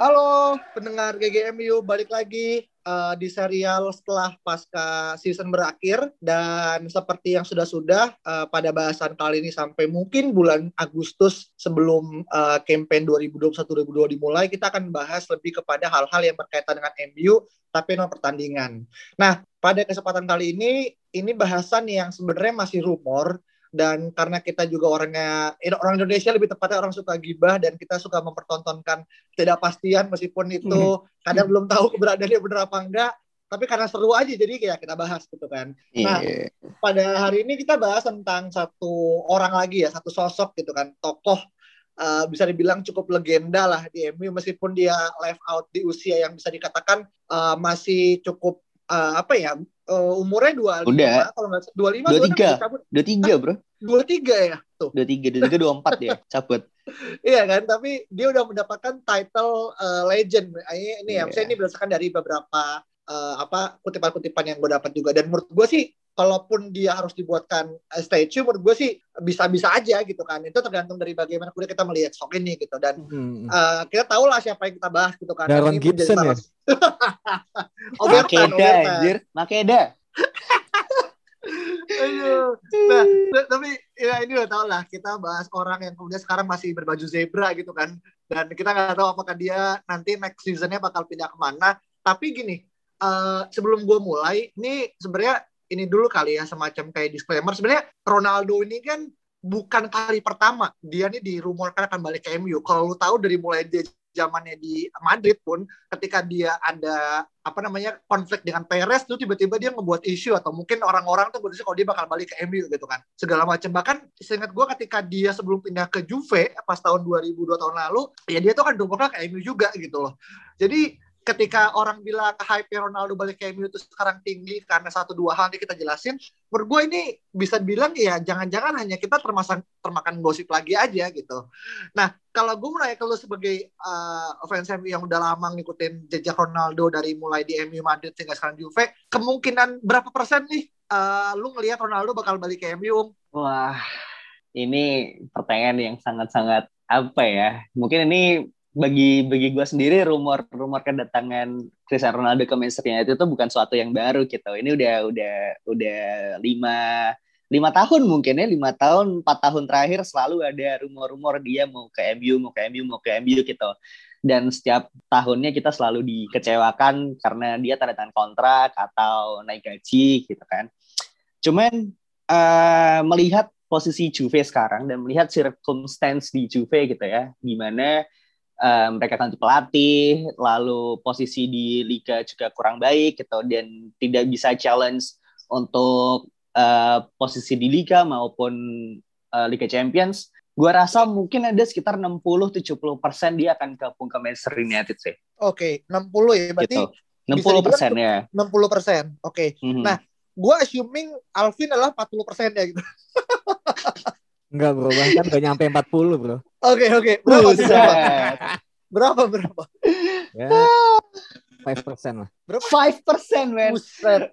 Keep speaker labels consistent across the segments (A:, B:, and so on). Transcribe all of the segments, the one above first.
A: Halo pendengar GGMU, balik lagi uh, di serial setelah pasca season berakhir dan seperti yang sudah-sudah uh, pada bahasan kali ini sampai mungkin bulan Agustus sebelum uh, campaign 2021-2022 dimulai kita akan bahas lebih kepada hal-hal yang berkaitan dengan MU tapi non pertandingan. Nah, pada kesempatan kali ini ini bahasan yang sebenarnya masih rumor dan karena kita juga orangnya orang Indonesia lebih tepatnya orang suka gibah dan kita suka mempertontonkan tidak pastian meskipun itu hmm. kadang belum tahu keberadaannya benar apa enggak tapi karena seru aja jadi kayak kita bahas gitu kan. Nah, yeah. pada hari ini kita bahas tentang satu orang lagi ya, satu sosok gitu kan, tokoh uh, bisa dibilang cukup legenda lah di MU meskipun dia live out di usia yang bisa dikatakan uh, masih cukup uh, apa ya uh, umurnya dua
B: udah. kalau nggak dua lima dua tiga. dua tiga bro.
A: Dua tiga ya?
B: Tuh. Dua tiga dua tiga dua empat ya cabut.
A: Iya kan tapi dia udah mendapatkan title uh, legend. Ini, ini yeah. ya misalnya ini berdasarkan dari beberapa uh, apa kutipan-kutipan yang gue dapat juga. Dan menurut gue sih kalaupun dia harus dibuatkan statue menurut gue sih bisa-bisa aja gitu kan. Itu tergantung dari bagaimana kemudian kita melihat sok ini gitu. Dan hmm. uh, kita tahu lah siapa yang kita bahas gitu kan.
C: Darren Gibson ya?
B: oh, Makeda anjir. Makeda.
A: Nah, tapi ya ini udah tau lah kita bahas orang yang kemudian sekarang masih berbaju zebra gitu kan. Dan kita nggak tahu apakah dia nanti next seasonnya bakal pindah ke mana. Tapi gini uh, sebelum gue mulai ini sebenarnya ini dulu kali ya semacam kayak disclaimer. Sebenarnya Ronaldo ini kan bukan kali pertama. Dia nih dirumorkan akan balik ke MU. Kalau lu tahu dari mulai dia zamannya di Madrid pun ketika dia ada apa namanya konflik dengan Perez tuh tiba-tiba dia ngebuat isu atau mungkin orang-orang tuh berarti kalau dia bakal balik ke MU gitu kan. Segala macam. Bahkan seingat gue ketika dia sebelum pindah ke Juve pas tahun 2002 tahun lalu ya dia tuh kan dongkrak ke MU juga gitu loh. Jadi ketika orang bilang hype Ronaldo balik ke MU itu sekarang tinggi karena satu dua hal yang kita jelasin, menurut gue ini bisa bilang ya jangan-jangan hanya kita termakan termakan gosip lagi aja gitu. Nah kalau gue mulai kalau sebagai uh, fans MU yang udah lama ngikutin jejak Ronaldo dari mulai di MU Madrid hingga sekarang Juve, kemungkinan berapa persen nih uh, lu ngelihat Ronaldo bakal balik ke MU?
B: Wah ini pertanyaan yang sangat-sangat apa ya? Mungkin ini bagi bagi gue sendiri rumor rumor kedatangan Cristiano Ronaldo ke Manchester United itu bukan suatu yang baru gitu. Ini udah udah udah lima lima tahun mungkin ya lima tahun empat tahun terakhir selalu ada rumor-rumor dia mau ke MU mau ke MU mau ke MU gitu dan setiap tahunnya kita selalu dikecewakan karena dia tanda tangan kontrak atau naik gaji gitu kan cuman uh, melihat posisi Juve sekarang dan melihat circumstance di Juve gitu ya gimana uh, mereka ganti pelatih, lalu posisi di liga juga kurang baik gitu dan tidak bisa challenge untuk uh, posisi di liga maupun uh, Liga Champions. Gua rasa mungkin ada sekitar 60-70 persen dia akan gabung ke Manchester United sih.
A: Oke, okay, 60 ya berarti. Gitu.
B: 60 persen ya.
A: 60 persen, oke. Okay. Mm -hmm. Nah, gue assuming Alvin adalah 40 persen ya gitu.
C: Enggak bro, bahkan gak nyampe 40 bro.
A: Oke okay, oke, okay. berapa berapa? Berapa berapa?
C: Ya, five persen lah.
A: Berapa? Five persen, men.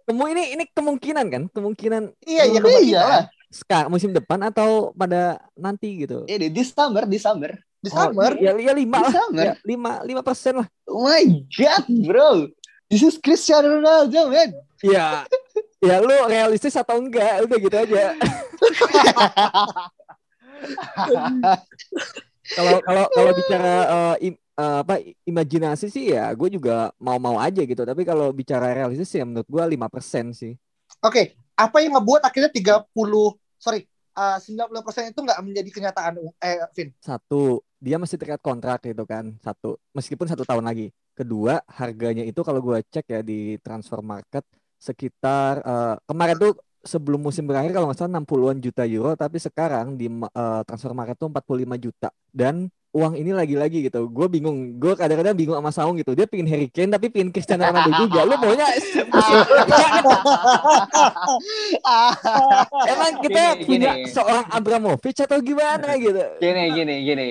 C: Temu ini ini kemungkinan kan? Kemungkinan.
A: Iya iya iya lah.
C: Sekarang musim depan atau pada nanti gitu?
B: Ini di summer, di summer.
A: Di summer?
C: Oh, ya, ya lima lah. Ya, lima lima persen lah.
B: Oh my god, bro. This is Cristiano Ronaldo, man.
C: Ya, ya lu realistis atau enggak? Udah gitu aja. Kalau kalau kalau bicara uh, im, uh, apa imajinasi sih ya gue juga mau-mau aja gitu. Tapi kalau bicara realistis ya menurut gue lima persen sih.
A: Oke, okay. apa yang ngebuat akhirnya 30 sorry uh, 90% itu nggak menjadi kenyataan eh Vin?
C: Satu, dia masih terikat kontrak gitu kan. Satu, meskipun satu tahun lagi. Kedua, harganya itu kalau gue cek ya di transfer market sekitar uh, kemarin tuh sebelum musim berakhir kalau nggak salah 60-an juta euro tapi sekarang di uh, transfer market tuh 45 juta. Dan uang ini lagi-lagi gitu. Gue bingung. Gue kadang-kadang bingung sama Saung gitu. Dia pingin Harry Kane tapi pingin Cristiano Ronaldo juga. Lu maunya emang kita gini, punya gini. seorang Abramovich atau gimana gitu?
B: Gini gini gini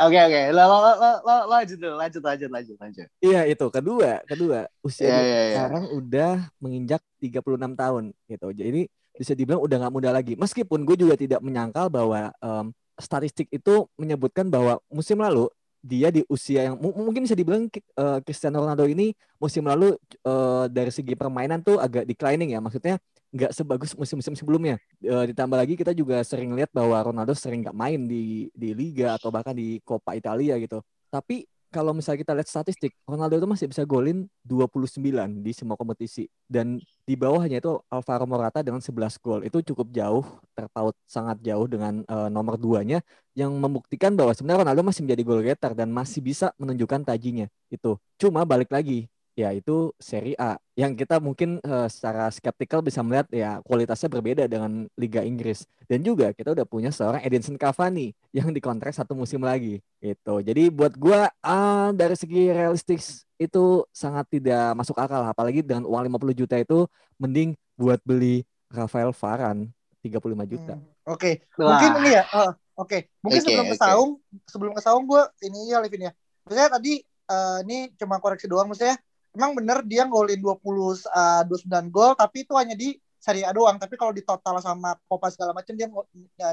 B: Oke okay, oke, okay. lo, lo, lo, lo, lanjut dulu, lanjut lanjut lanjut lanjut.
C: Iya itu kedua kedua usia yeah, yeah, yeah. sekarang udah menginjak 36 tahun gitu. Jadi bisa dibilang udah nggak muda lagi. Meskipun gue juga tidak menyangkal bahwa um, statistik itu menyebutkan bahwa musim lalu dia di usia yang mungkin bisa dibilang uh, Cristiano Ronaldo ini musim lalu uh, dari segi permainan tuh agak declining ya. Maksudnya nggak sebagus musim-musim sebelumnya. E, ditambah lagi kita juga sering lihat bahwa Ronaldo sering nggak main di di liga atau bahkan di Coppa Italia gitu. Tapi kalau misalnya kita lihat statistik, Ronaldo itu masih bisa golin 29 di semua kompetisi. Dan di bawahnya itu Alvaro Morata dengan 11 gol. Itu cukup jauh, terpaut sangat jauh dengan uh, nomor 2-nya yang membuktikan bahwa sebenarnya Ronaldo masih menjadi gol getter dan masih bisa menunjukkan tajinya. Itu. Cuma balik lagi, yaitu Serie A yang kita mungkin uh, secara skeptikal bisa melihat ya kualitasnya berbeda dengan Liga Inggris dan juga kita udah punya seorang Edinson Cavani yang dikontrak satu musim lagi itu jadi buat gua uh, dari segi realistik itu sangat tidak masuk akal apalagi dengan uang 50 juta itu mending buat beli Rafael Varane 35 juta. Hmm,
A: Oke, okay. mungkin ini ya. Uh, Oke, okay. mungkin okay, sebelum okay. ke Saung, sebelum ke Saung gue ini ya Livin ya. Maksudnya tadi uh, ini cuma koreksi doang maksudnya emang bener dia ngolin 20 uh, 29 gol tapi itu hanya di Serie A doang tapi kalau di total sama Copa segala macam dia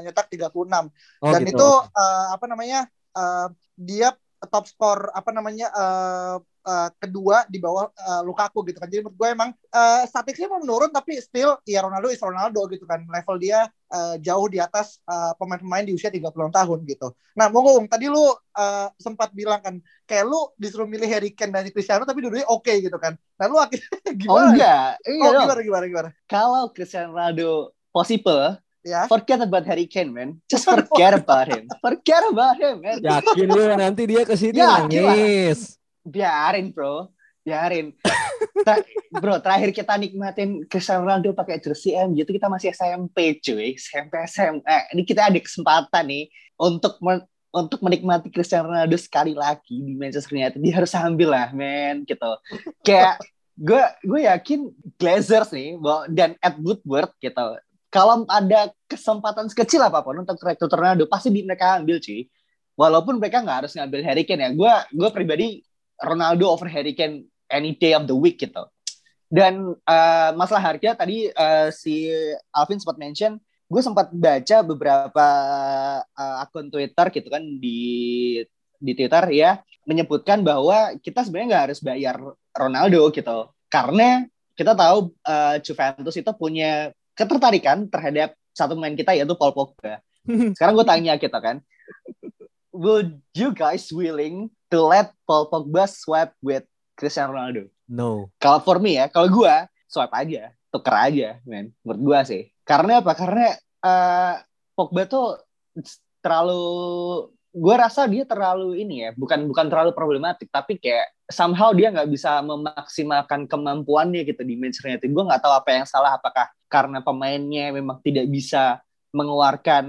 A: nyetak 36 oh, dan gitu. itu uh, apa namanya uh, dia top skor apa namanya uh, uh, kedua di bawah uh, Lukaku gitu kan. Jadi menurut gue emang uh, statistiknya mau menurun tapi still ya Ronaldo is Ronaldo gitu kan. Level dia uh, jauh di atas pemain-pemain uh, di usia 30 tahun gitu. Nah, Monggung, tadi lu uh, sempat bilang kan kayak lu disuruh milih Harry Kane dan Cristiano tapi dulu oke okay, gitu kan. Nah, lu akhirnya gimana?
B: Oh enggak. Iya
A: oh, gimana gimana gimana?
B: Kalau Cristiano Ronaldo possible Yeah. Forget about Harry Kane, man. Just forget about him. Forget about him, man.
C: Yakin lu nanti dia ke sini nangis.
B: Biarin, bro. Biarin. Ta bro, terakhir kita nikmatin Cristiano Ronaldo pakai jersey MU itu kita masih SMP, cuy. SMP SMA. Eh, ini kita ada kesempatan nih untuk men untuk menikmati Cristiano Ronaldo sekali lagi di Manchester United. Dia harus ambil lah, men, gitu. Kayak gue gue yakin Glazers nih dan Ed Woodward gitu kalau ada kesempatan sekecil apa pun untuk rekrut Ronaldo pasti di mereka ambil cuy walaupun mereka nggak harus ngambil Harry Kane ya gue gue pribadi Ronaldo over Harry Kane any day of the week gitu dan uh, masalah harga tadi uh, si Alvin sempat mention gue sempat baca beberapa uh, akun Twitter gitu kan di di Twitter ya menyebutkan bahwa kita sebenarnya nggak harus bayar Ronaldo gitu karena kita tahu uh, Juventus itu punya ketertarikan terhadap satu pemain kita yaitu Paul Pogba. Sekarang gue tanya kita kan, will you guys willing to let Paul Pogba swap with Cristiano Ronaldo?
C: No.
B: Kalau for me ya, kalau gue swap aja, tuker aja, men. Menurut gue sih. Karena apa? Karena uh, Pogba tuh terlalu gue rasa dia terlalu ini ya bukan bukan terlalu problematik tapi kayak somehow dia nggak bisa memaksimalkan kemampuannya gitu di Manchester United gue nggak tahu apa yang salah apakah karena pemainnya memang tidak bisa mengeluarkan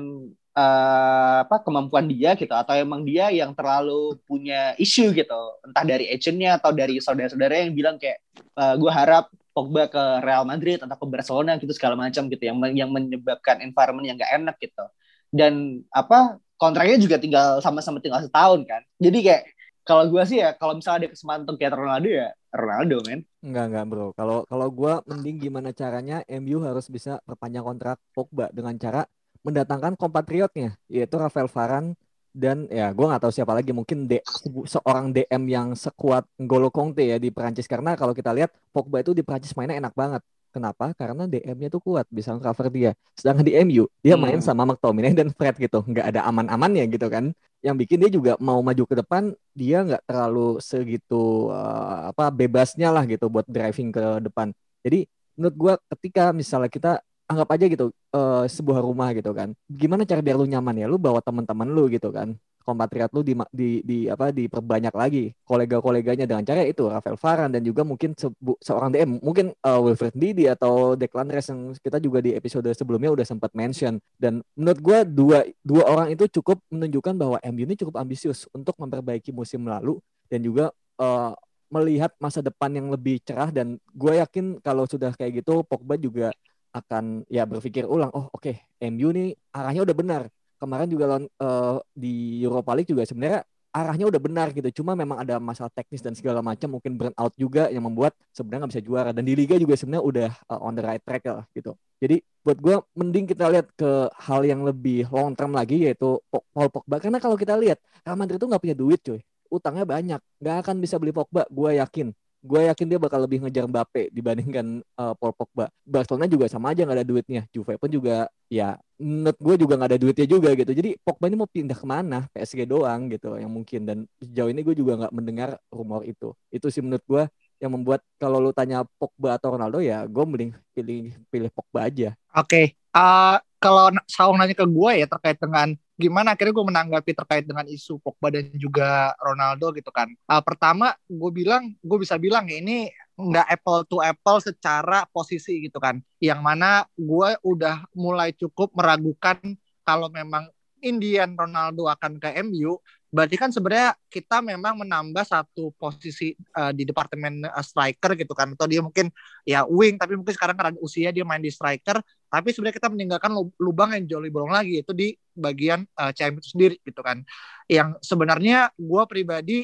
B: uh, apa kemampuan dia gitu atau emang dia yang terlalu punya isu gitu. Entah dari agentnya atau dari saudara-saudara yang bilang kayak uh, eh, gue harap Pogba ke Real Madrid atau ke Barcelona gitu segala macam gitu yang yang menyebabkan environment yang gak enak gitu. Dan apa kontraknya juga tinggal sama-sama tinggal setahun kan. Jadi kayak kalau gue sih ya kalau misalnya ada kesempatan untuk kayak Ronaldo ya Ronaldo men.
C: Enggak enggak bro. Kalau kalau gue mending gimana caranya MU harus bisa perpanjang kontrak Pogba dengan cara mendatangkan kompatriotnya yaitu Rafael Varane dan ya gue nggak tahu siapa lagi mungkin D, seorang DM yang sekuat N'Golo Conte ya di Perancis karena kalau kita lihat Pogba itu di Perancis mainnya enak banget Kenapa? Karena DM-nya tuh kuat, bisa cover dia. Sedangkan di MU, dia hmm. main sama McTominay dan Fred gitu. Nggak ada aman-amannya gitu kan. Yang bikin dia juga mau maju ke depan, dia nggak terlalu segitu uh, apa bebasnya lah gitu buat driving ke depan. Jadi menurut gua ketika misalnya kita anggap aja gitu uh, sebuah rumah gitu kan. Gimana cara biar lu nyaman ya? Lu bawa teman-teman lu gitu kan. Kompatriot lu di, di, di apa diperbanyak lagi. Kolega-koleganya dengan cara itu Rafael Varane dan juga mungkin sebu, seorang DM mungkin uh, Wilfred Didi atau Declan Rice yang kita juga di episode sebelumnya udah sempat mention. Dan menurut gue dua dua orang itu cukup menunjukkan bahwa MU ini cukup ambisius untuk memperbaiki musim lalu dan juga uh, melihat masa depan yang lebih cerah. Dan gue yakin kalau sudah kayak gitu Pogba juga akan ya berpikir ulang oh oke okay, MU nih arahnya udah benar. Kemarin juga uh, di Europa League juga sebenarnya arahnya udah benar gitu. Cuma memang ada masalah teknis dan segala macam mungkin burn out juga yang membuat sebenarnya nggak bisa juara. Dan di liga juga sebenarnya udah uh, on the right track lah gitu. Jadi buat gue mending kita lihat ke hal yang lebih long term lagi yaitu Paul Pogba. Karena kalau kita lihat Real Madrid itu nggak punya duit cuy. Utangnya banyak, nggak akan bisa beli Pogba, gue yakin. Gue yakin dia bakal lebih ngejar Mbappe dibandingkan uh, Paul Pogba. Barcelona juga sama aja nggak ada duitnya. Juve pun juga ya menurut gue juga nggak ada duitnya juga gitu. Jadi Pogba ini mau pindah ke mana? PSG doang gitu yang mungkin. Dan sejauh ini gue juga nggak mendengar rumor itu. Itu sih menurut gue yang membuat kalau lu tanya Pogba atau Ronaldo ya gue mending pilih pilih Pogba aja.
A: Oke, okay. uh, kalau Saung nanya ke gue ya terkait dengan gimana akhirnya gue menanggapi terkait dengan isu Pogba dan juga Ronaldo gitu kan. Uh, pertama gue bilang, gue bisa bilang ya ini nggak apple to apple secara posisi gitu kan. Yang mana gue udah mulai cukup meragukan kalau memang Indian Ronaldo akan ke MU berarti kan sebenarnya kita memang menambah satu posisi uh, di departemen uh, striker gitu kan. Atau dia mungkin ya wing tapi mungkin sekarang karena usia dia main di striker. Tapi sebenarnya kita meninggalkan lubang yang jauh bolong lagi itu di bagian uh, CM itu sendiri gitu kan. Yang sebenarnya gue pribadi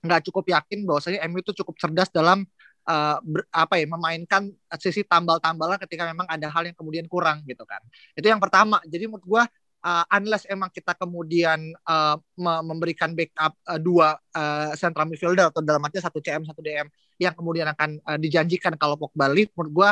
A: nggak uh, cukup yakin bahwasanya MU itu cukup cerdas dalam uh, ber, apa ya memainkan sisi tambal-tambalan ketika memang ada hal yang kemudian kurang gitu kan. Itu yang pertama. Jadi menurut gue uh, unless emang kita kemudian uh, memberikan backup uh, dua uh, central midfielder atau dalam artinya satu CM satu DM yang kemudian akan uh, dijanjikan kalau Pogba leave menurut gue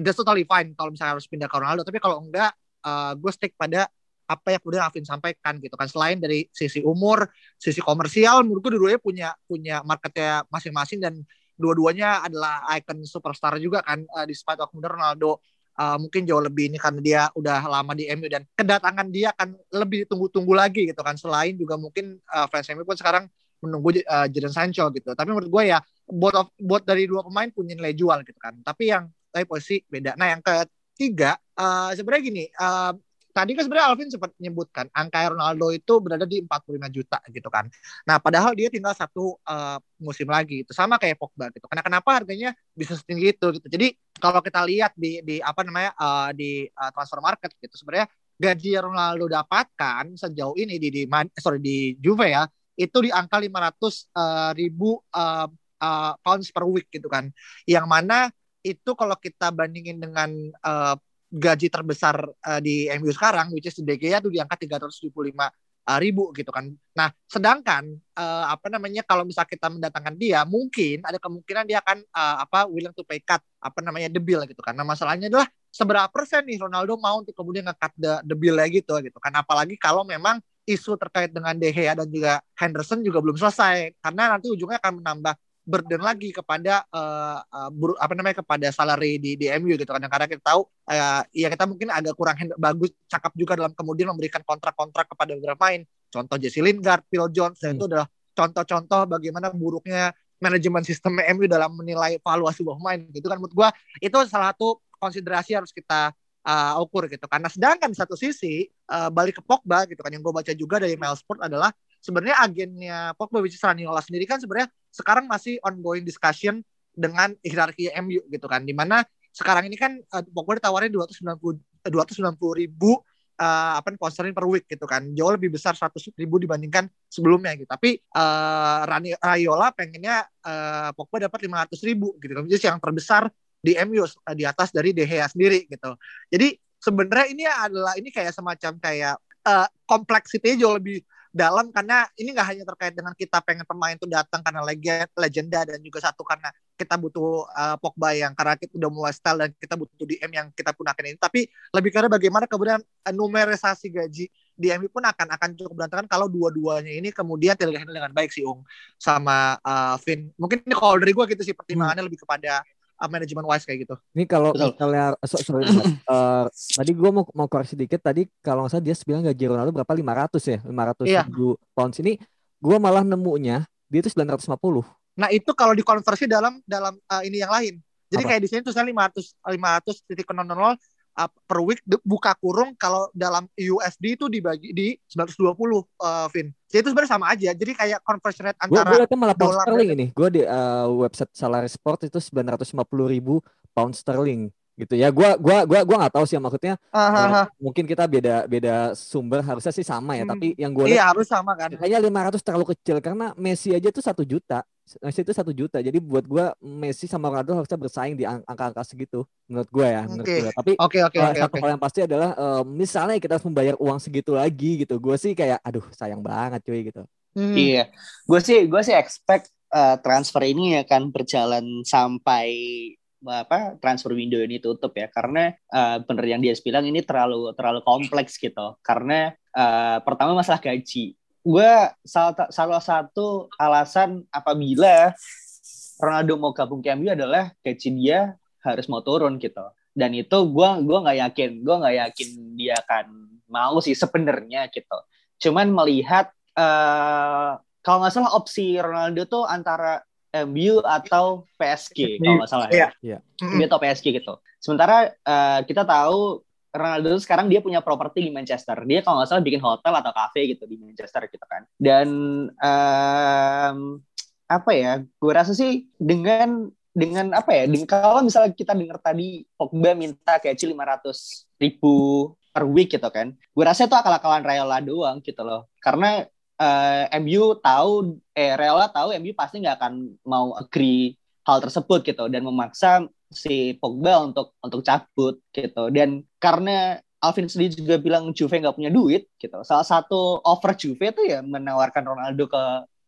A: that's totally fine kalau misalnya harus pindah ke Ronaldo. Tapi kalau enggak uh, gue stick pada apa yang kemudian Alvin sampaikan gitu kan. Selain dari sisi umur sisi komersial menurut gue dua-duanya punya punya marketnya masing-masing dan dua-duanya adalah icon superstar juga kan uh, di spot of Ronaldo uh, mungkin jauh lebih ini karena dia udah lama di MU dan kedatangan dia akan lebih ditunggu-tunggu lagi gitu kan. Selain juga mungkin uh, fans MU pun sekarang menunggu uh, Jadon Sancho gitu. Tapi menurut gue ya buat of, buat dari dua pemain punya nilai jual gitu kan. Tapi yang tapi posisi beda. Nah yang ketiga uh, sebenarnya gini uh, tadi kan sebenarnya Alvin sempat menyebutkan angka Ronaldo itu berada di 45 juta gitu kan. Nah, padahal dia tinggal satu uh, musim lagi itu sama kayak Pogba gitu. Karena kenapa harganya bisa setinggi itu gitu. Jadi kalau kita lihat di di apa namanya uh, di uh, transfer market gitu sebenarnya gaji Ronaldo dapatkan sejauh ini di di sorry di Juve ya itu di angka 500 uh, ribu uh, uh, pounds per week gitu kan. Yang mana itu kalau kita bandingin dengan uh, gaji terbesar uh, di MU sekarang, which is De Gea tuh di angka 375 uh, ribu gitu kan. Nah, sedangkan uh, apa namanya kalau misal kita mendatangkan dia, mungkin ada kemungkinan dia akan uh, apa willing to pay cut apa namanya the bill gitu kan. Nah, masalahnya adalah seberapa persen nih Ronaldo mau untuk kemudian nge-cut the, the bill gitu gitu kan. Apalagi kalau memang isu terkait dengan De Gea dan juga Henderson juga belum selesai karena nanti ujungnya akan menambah burden lagi kepada uh, uh, bur, apa namanya kepada salary di di MU gitu kan. Karena kita tahu uh, ya kita mungkin agak kurang bagus cakap juga dalam kemudian memberikan kontrak-kontrak kepada beberapa pemain. Contoh Jesse Lingard, Phil Jones hmm. itu adalah contoh-contoh bagaimana buruknya manajemen sistem MU dalam menilai valuasi sebuah pemain gitu kan. Menurut gua itu salah satu konsiderasi harus kita uh, ukur gitu. Karena sedangkan di satu sisi uh, balik ke Pogba gitu kan yang gue baca juga dari Mail Sport adalah sebenarnya agennya Pogba which is Raniola sendiri kan sebenarnya sekarang masih ongoing discussion dengan hierarki MU gitu kan. Di mana sekarang ini kan uh, Pogba ditawarin 290 290 ribu uh, apa sponsorin per week gitu kan. Jauh lebih besar 100 ribu dibandingkan sebelumnya gitu. Tapi uh, Rani Rayola pengennya uh, Pogba dapat 500 ribu gitu kan. Yang terbesar di MU uh, di atas dari De Gea sendiri gitu. Jadi sebenarnya ini adalah ini kayak semacam kayak uh, kompleksitinya jauh lebih dalam karena ini nggak hanya terkait dengan kita pengen pemain itu datang karena legend, legenda dan juga satu karena kita butuh uh, Pogba yang karena kita udah mulai style dan kita butuh DM yang kita gunakan ini tapi lebih karena bagaimana kemudian uh, numerisasi gaji di MU pun akan akan cukup berantakan kalau dua-duanya ini kemudian tidak dengan baik sih Ung sama uh, Vin mungkin ini kalau dari gue gitu sih pertimbangannya hmm. lebih kepada manajemen wise kayak gitu.
C: Ini kalau misalnya so, sorry, uh, tadi gue mau mau koreksi dikit tadi kalau nggak salah dia bilang gaji Ronaldo berapa 500 ya 500 iya. ribu pounds ini gue malah nemunya dia itu 950.
A: Nah itu kalau dikonversi dalam dalam uh, ini yang lain. Jadi Apa? kayak di sini tulisan 500 500 titik nol uh, per week buka kurung kalau dalam USD itu dibagi di 920 uh, Vin. Jadi itu sebenarnya sama aja. Jadi kayak conversion rate antara
C: Gue lihatnya malah pound sterling ini. Gue di uh, website Salary Sport itu 950 ribu pound sterling gitu ya gua gua gua gua nggak tahu sih maksudnya uh, mungkin kita beda beda sumber harusnya sih sama ya hmm. tapi yang gue
A: iya harus sama kan
C: kayaknya 500 terlalu kecil karena Messi aja tuh satu juta Messi itu satu juta. Jadi buat gua Messi sama Ronaldo harusnya bersaing di angka-angka segitu menurut gua ya menurut okay. gua. Tapi
A: okay, okay, uh, okay,
C: satu okay. hal yang pasti adalah uh, misalnya kita harus membayar uang segitu lagi gitu gua sih kayak aduh sayang banget cuy gitu.
B: Hmm. iya. Gua sih gua sih expect uh, transfer ini akan berjalan sampai apa transfer window ini tutup ya. Karena uh, bener yang dia bilang ini terlalu terlalu kompleks gitu. Karena uh, pertama masalah gaji gue salah, salah satu alasan apabila Ronaldo mau gabung ke MU adalah gaji dia harus mau turun gitu dan itu gue gua nggak yakin gue nggak yakin dia akan mau sih sebenarnya gitu cuman melihat uh, kalau nggak salah opsi Ronaldo tuh antara MU atau PSG kalau nggak salah ya.
C: Yeah.
B: MU atau PSG gitu. Sementara uh, kita tahu Ronaldo sekarang dia punya properti di Manchester. Dia kalau nggak salah bikin hotel atau cafe gitu di Manchester gitu kan. Dan um, apa ya? Gue rasa sih dengan dengan apa ya? Dengan, kalau misalnya kita dengar tadi Pogba minta kayak 500 ribu per week gitu kan. Gue rasa itu akal-akalan Rayola doang gitu loh. Karena uh, eh, MU tahu eh Real tahu MU pasti nggak akan mau agree hal tersebut gitu dan memaksa si Pogba untuk untuk cabut gitu dan karena Alvin sendiri juga bilang Juve nggak punya duit gitu. Salah satu offer Juve itu ya menawarkan Ronaldo ke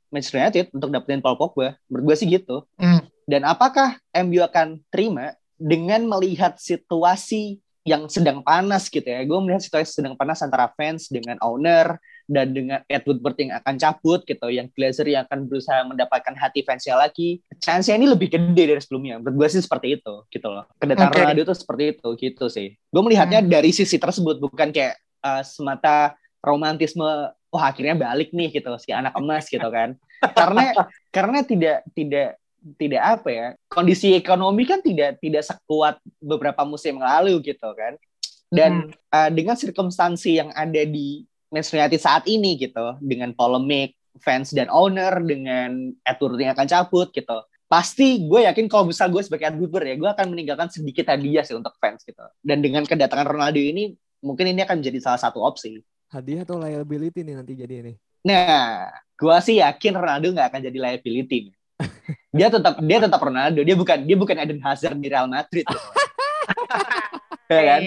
B: Manchester United untuk dapetin Paul Pogba. Menurut gue sih gitu. Mm. dan apakah MU akan terima dengan melihat situasi yang sedang panas gitu ya? Gue melihat situasi sedang panas antara fans dengan owner dan dengan Edward Bird yang akan cabut gitu, yang Glazer yang akan berusaha mendapatkan hati fansnya lagi, chance ini lebih gede dari sebelumnya. Menurut gue sih seperti itu, gitu loh. Kedatangan okay. Ronaldo itu seperti itu, gitu sih. Gue melihatnya hmm. dari sisi tersebut, bukan kayak uh, semata romantisme, oh akhirnya balik nih gitu, si anak emas gitu kan. karena karena tidak tidak tidak apa ya kondisi ekonomi kan tidak tidak sekuat beberapa musim lalu gitu kan dan hmm. uh, dengan circumstansi yang ada di Manchester United saat ini gitu dengan polemik fans dan owner dengan Edward yang akan cabut gitu. Pasti gue yakin kalau misal gue sebagai Edward ya gue akan meninggalkan sedikit hadiah sih untuk fans gitu. Dan dengan kedatangan Ronaldo ini mungkin ini akan menjadi salah satu opsi.
C: Hadiah atau liability nih nanti jadi ini?
B: Nah gue sih yakin Ronaldo nggak akan jadi liability dia tetap dia tetap Ronaldo. Dia bukan dia bukan Eden Hazard di Real Madrid. Gitu. ya kan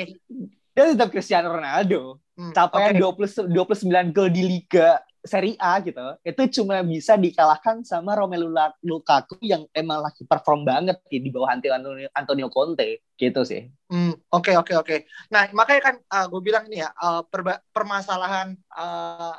B: dia tetap Cristiano Ronaldo Hmm, capaian okay. 20 29 gol di Liga Serie A gitu. Itu cuma bisa dikalahkan sama Romelu Lukaku yang emang lagi perform banget di bawah Antonio, Antonio Conte gitu sih.
A: Hmm, oke oke oke. Nah, makanya kan uh, gue bilang ini ya, uh, permasalahan uh,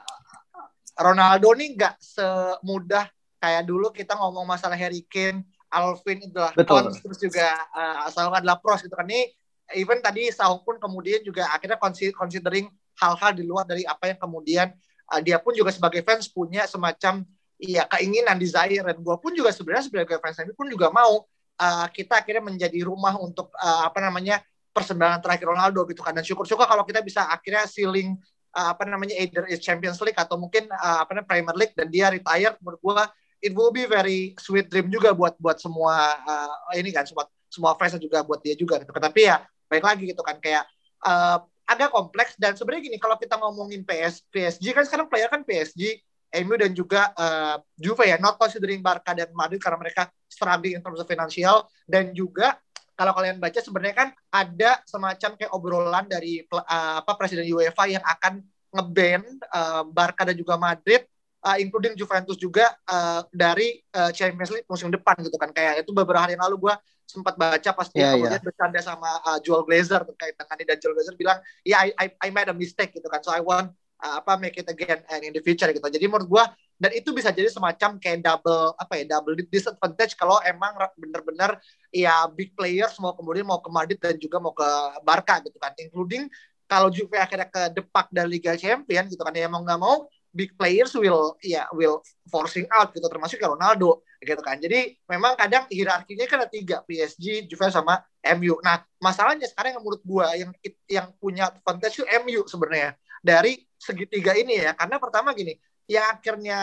A: Ronaldo nih nggak semudah kayak dulu kita ngomong masalah Harry Kane, Alvin itu lah, terus juga uh, Saung adalah pros gitu kan. Ini even tadi Saung pun kemudian juga akhirnya considering hal-hal di luar dari apa yang kemudian uh, dia pun juga sebagai fans punya semacam iya keinginan desire dan gue pun juga sebenarnya sebagai fans ini pun juga mau uh, kita akhirnya menjadi rumah untuk uh, apa namanya persembahan terakhir Ronaldo gitu kan dan syukur-syukur kalau kita bisa akhirnya ceiling uh, apa namanya either is Champions League atau mungkin uh, apa namanya Premier League dan dia retire menurut gue it will be very sweet dream juga buat buat semua uh, ini kan semua semua fans juga buat dia juga gitu. Tapi ya baik lagi gitu kan kayak uh, agak kompleks. Dan sebenarnya gini kalau kita ngomongin PS PSG kan sekarang player kan PSG MU dan juga uh, Juve ya not considering Barca dan Madrid karena mereka struggling in terms of financial. Dan juga kalau kalian baca sebenarnya kan ada semacam kayak obrolan dari uh, apa presiden UEFA yang akan ngeban uh, Barca dan juga Madrid uh, including Juventus juga uh, dari uh, Champions League musim depan gitu kan. Kayak itu beberapa hari yang lalu gue sempat baca pas dia yeah, kemudian yeah. bercanda sama uh, Joel Glazer terkait dengan ini. Dan Joel Glazer bilang ya yeah, I, I, I made a mistake gitu kan. So I want uh, apa make it again and in the future gitu. Jadi menurut gue dan itu bisa jadi semacam kayak double apa ya double disadvantage kalau emang benar-benar ya big players mau kemudian mau ke Madrid dan juga mau ke Barca gitu kan. Including kalau Juve akhirnya ke depak dari Liga Champion gitu kan. Ya mau nggak mau big players will ya will forcing out gitu termasuk Ronaldo gitu kan. Jadi memang kadang hierarkinya kan ada tiga PSG Juve sama MU nah masalahnya sekarang yang menurut gua yang yang punya advantage itu MU sebenarnya. Dari segitiga ini ya karena pertama gini yang akhirnya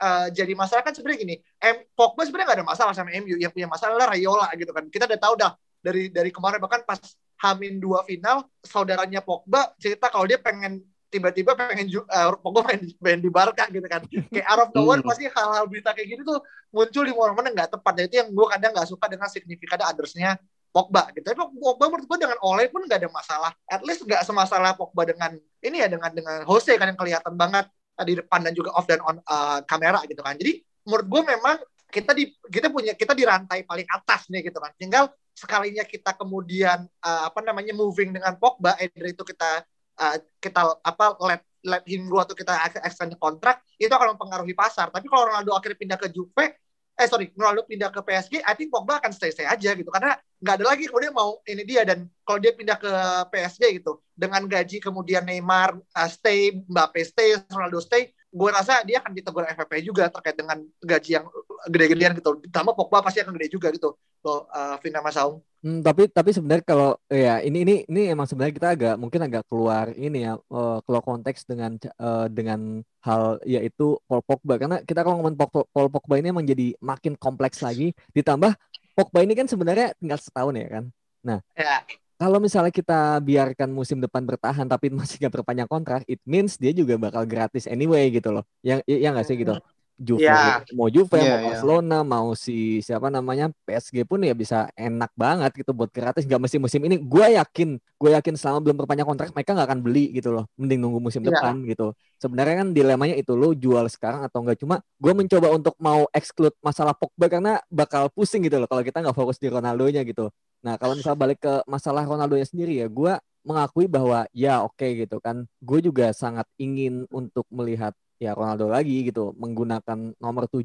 A: uh, jadi masalah kan sebenarnya gini, M Pogba sebenarnya nggak ada masalah sama MU, yang punya masalah adalah Rayola gitu kan. Kita udah tahu dah dari dari kemarin bahkan pas Hamin dua final, saudaranya Pogba cerita kalau dia pengen tiba-tiba pengen uh, Pogba pengen, pengen di Barca gitu kan. Kayak out of nowhere hmm. pasti hal-hal berita kayak gini tuh muncul di momen-momen nggak tepat. Dan itu yang gue kadang nggak suka dengan signifikan others-nya Pogba gitu. Tapi Pogba menurut gue dengan Ole pun nggak ada masalah. At least nggak semasalah Pogba dengan ini ya dengan dengan Jose kan yang kelihatan banget di depan dan juga off dan on uh, kamera gitu kan. Jadi menurut gue memang kita di kita punya kita di rantai paling atas nih gitu kan. Tinggal sekalinya kita kemudian uh, apa namanya moving dengan Pogba, either itu kita uh, kita apa let let him go atau kita extend kontrak itu akan mempengaruhi pasar. Tapi kalau Ronaldo akhirnya pindah ke Juve, eh sorry Ronaldo pindah ke PSG I think Pogba akan stay stay aja gitu karena nggak ada lagi kemudian mau ini dia dan kalau dia pindah ke PSG gitu dengan gaji kemudian Neymar uh, stay Mbappe stay Ronaldo stay gue rasa dia akan ditegur FFP juga terkait dengan gaji yang gede-gedean gitu ditambah Pogba pasti akan gede juga gitu loh uh, Vina Masaung
C: Hmm, tapi tapi sebenarnya kalau ya ini ini ini emang sebenarnya kita agak mungkin agak keluar ini ya uh, keluar konteks dengan uh, dengan hal yaitu Paul Pogba karena kita kalau ngomong Paul Pogba ini emang jadi makin kompleks lagi ditambah Pogba ini kan sebenarnya tinggal setahun ya kan. Nah, ya. Kalau misalnya kita biarkan musim depan bertahan tapi masih gak berpanjang kontrak, it means dia juga bakal gratis anyway gitu loh. Yang ya nggak sih gitu. Juve yeah. mau Juve yeah, mau iya. Barcelona yeah. mau si siapa namanya PSG pun ya bisa enak banget gitu buat gratis nggak mesti musim ini gue yakin gue yakin selama belum perpanjang kontrak mereka nggak akan beli gitu loh mending nunggu musim yeah. depan gitu sebenarnya kan dilemanya itu lo jual sekarang atau enggak cuma gue mencoba untuk mau exclude masalah Pogba karena bakal pusing gitu loh kalau kita nggak fokus di Ronaldo nya gitu nah kalau misalnya balik ke masalah Ronaldo nya sendiri ya gue mengakui bahwa ya oke okay, gitu kan gue juga sangat ingin untuk melihat ya Ronaldo lagi gitu menggunakan nomor 7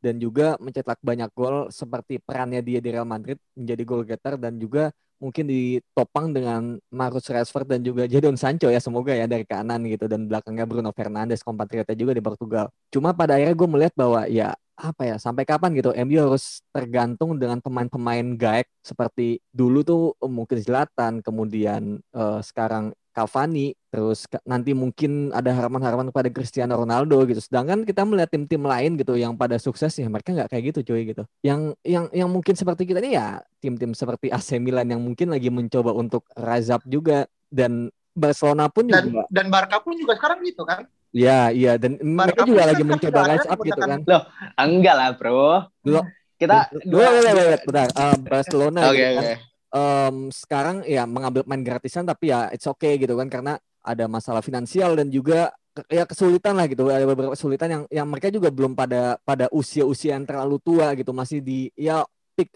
C: dan juga mencetak banyak gol seperti perannya dia di Real Madrid menjadi gol getter dan juga mungkin ditopang dengan Marcus Rashford dan juga Jadon Sancho ya semoga ya dari kanan gitu dan belakangnya Bruno Fernandes kompatriotnya juga di Portugal. Cuma pada akhirnya gue melihat bahwa ya apa ya sampai kapan gitu MU harus tergantung dengan pemain-pemain gaek seperti dulu tuh mungkin Zlatan kemudian uh, sekarang Cavani, terus nanti mungkin ada harapan-harapan kepada Cristiano Ronaldo gitu. Sedangkan kita melihat tim-tim lain gitu yang pada sukses ya mereka nggak kayak gitu cuy gitu. Yang yang yang mungkin seperti kita ini ya tim-tim seperti AC Milan yang mungkin lagi mencoba untuk rise up juga dan Barcelona pun
A: dan, juga dan Barca pun juga sekarang gitu kan.
C: Iya, iya dan Barca mereka juga lagi mencoba rise up gitu kan.
B: Loh, enggak lah, Bro. Loh,
C: kita dua, dua, dua, bentar. Uh, Barcelona okay, gitu okay. kan um, sekarang ya mengambil main gratisan tapi ya it's okay gitu kan karena ada masalah finansial dan juga ya kesulitan lah gitu. Ada beberapa kesulitan yang yang mereka juga belum pada pada usia-usia yang terlalu tua gitu. Masih di ya tik,